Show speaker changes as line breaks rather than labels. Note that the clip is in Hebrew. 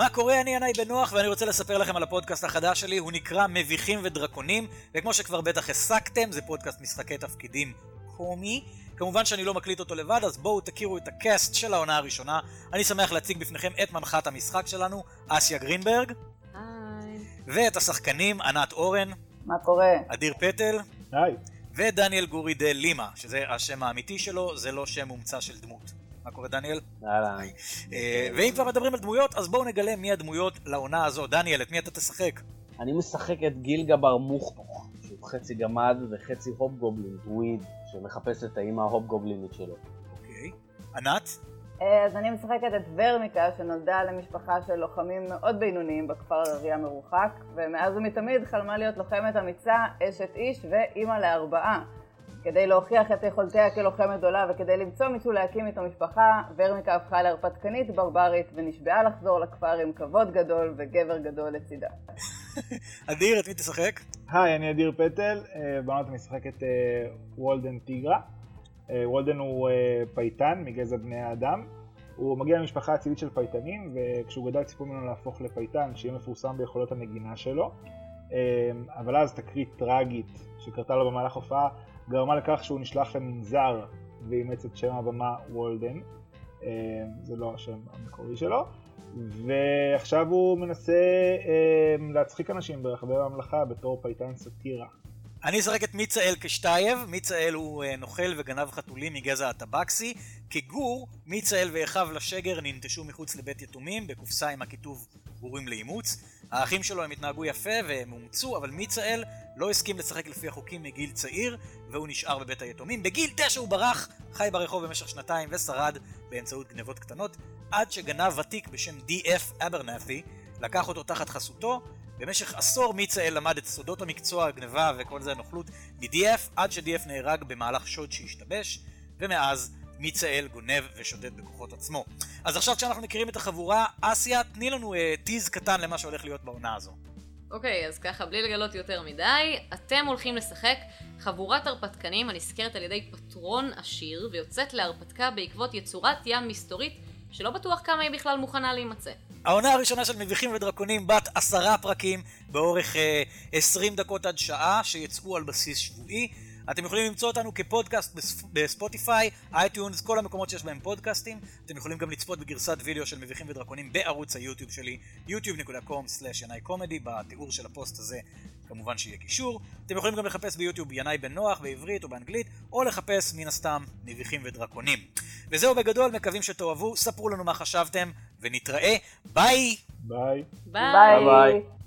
מה קורה? אני ינאי בנוח ואני רוצה לספר לכם על הפודקאסט החדש שלי, הוא נקרא מביכים ודרקונים, וכמו שכבר בטח הסקתם, זה פודקאסט משחקי תפקידים קומי. כמובן שאני לא מקליט אותו לבד, אז בואו תכירו את ה cast של העונה הראשונה. אני שמח להציג בפניכם את מנחת המשחק שלנו, אסיה גרינברג.
היי.
ואת השחקנים, ענת אורן.
מה קורה?
אדיר פטל.
היי.
ודניאל גורי דה לימה, שזה השם האמיתי שלו, זה לא שם מומצא של דמות. מה קורה דניאל?
אהלן.
אה, ואם כבר מדברים על דמויות, אז בואו נגלה מי הדמויות לעונה הזו. דניאל, את מי אתה תשחק?
אני משחק את גילגבר מוכתוך, שהוא חצי גמד וחצי הופגובלין, וויד, שמחפש את האימא ההופגובלינית שלו.
אוקיי. ענת?
אה, אז אני משחקת את ורמיקה, שנולדה למשפחה של לוחמים מאוד בינוניים בכפר ערבי המרוחק, ומאז ומתמיד חלמה להיות לוחמת אמיצה, אשת איש ואימא לארבעה. כדי להוכיח את יכולותיה כלוחמת גדולה וכדי למצוא מישהו להקים איתו משפחה, ורמיקה הפכה להרפתקנית ברברית ונשבעה לחזור לכפר עם כבוד גדול וגבר גדול לצידה.
אדיר, את מי תשחק?
היי, אני אדיר פטל, אה, אני משחק את אה, וולדן טיגרה. אה, וולדן הוא פייטן מגזע בני האדם. הוא מגיע ממשפחה אצילית של פייטנים, וכשהוא גדל ציפו ממנו להפוך לפייטן, שיהיה מפורסם ביכולות הנגינה שלו. אבל אז תקרית טראגית שקרתה לו במהלך הופעה, גרמה לכך שהוא נשלח למנזר ואימץ את שם הבמה וולדן. אה, זה לא השם המקורי שלו. ועכשיו הוא מנסה אה, להצחיק אנשים ברחבי הממלכה בתור פייטן סאטירה.
אני אשחק את מיצאל קשטייב, מיצאל הוא אה, נוכל וגנב חתולים מגזע הטבקסי. כגור, מיצאל ואחיו לשגר ננטשו מחוץ לבית יתומים בקופסה עם הכיתוב גורים לאימוץ. האחים שלו הם התנהגו יפה והם אומצו, אבל מיצאל לא הסכים לשחק לפי החוקים מגיל צעיר, והוא נשאר בבית היתומים. בגיל תשע הוא ברח, חי ברחוב במשך שנתיים ושרד באמצעות גנבות קטנות, עד שגנב ותיק בשם D.F. אברנת'י לקח אותו תחת חסותו. במשך עשור מיצאל למד את סודות המקצוע, הגניבה וכל זה הנוכלות מ-DF, עד ש-DF נהרג במהלך שוד שהשתבש, ומאז מיצאל גונב ושודד בכוחות עצמו. אז עכשיו כשאנחנו מכירים את החבורה, אסיה, תני לנו אה, tease קטן למה שהולך להיות בעונה הזו.
אוקיי, אז ככה, בלי לגלות יותר מדי, אתם הולכים לשחק חבורת הרפתקנים הנשכרת על ידי פטרון עשיר, ויוצאת להרפתקה בעקבות יצורת ים מסתורית, שלא בטוח כמה היא בכלל מוכנה להימצא.
העונה הראשונה של מביכים ודרקונים בת עשרה פרקים באורך אה, 20 דקות עד שעה שיצאו על בסיס שבועי. אתם יכולים למצוא אותנו כפודקאסט בספ- בספוטיפיי, iTunes, כל המקומות שיש בהם פודקאסטים. אתם יכולים גם לצפות בגרסת וידאו של מביכים ודרקונים בערוץ היוטיוב שלי, youtube.com/ינאי בתיאור של הפוסט הזה כמובן שיהיה קישור. אתם יכולים גם לחפש ביוטיוב ינאי בן נוח בעברית או באנגלית, או לחפש מן הסתם מביכים ודרקונים. וזהו בגדול, מקווים שתאהבו, ספרו לנו מה חשבתם, ונתראה, ביי!
ביי.
ביי!
ביי.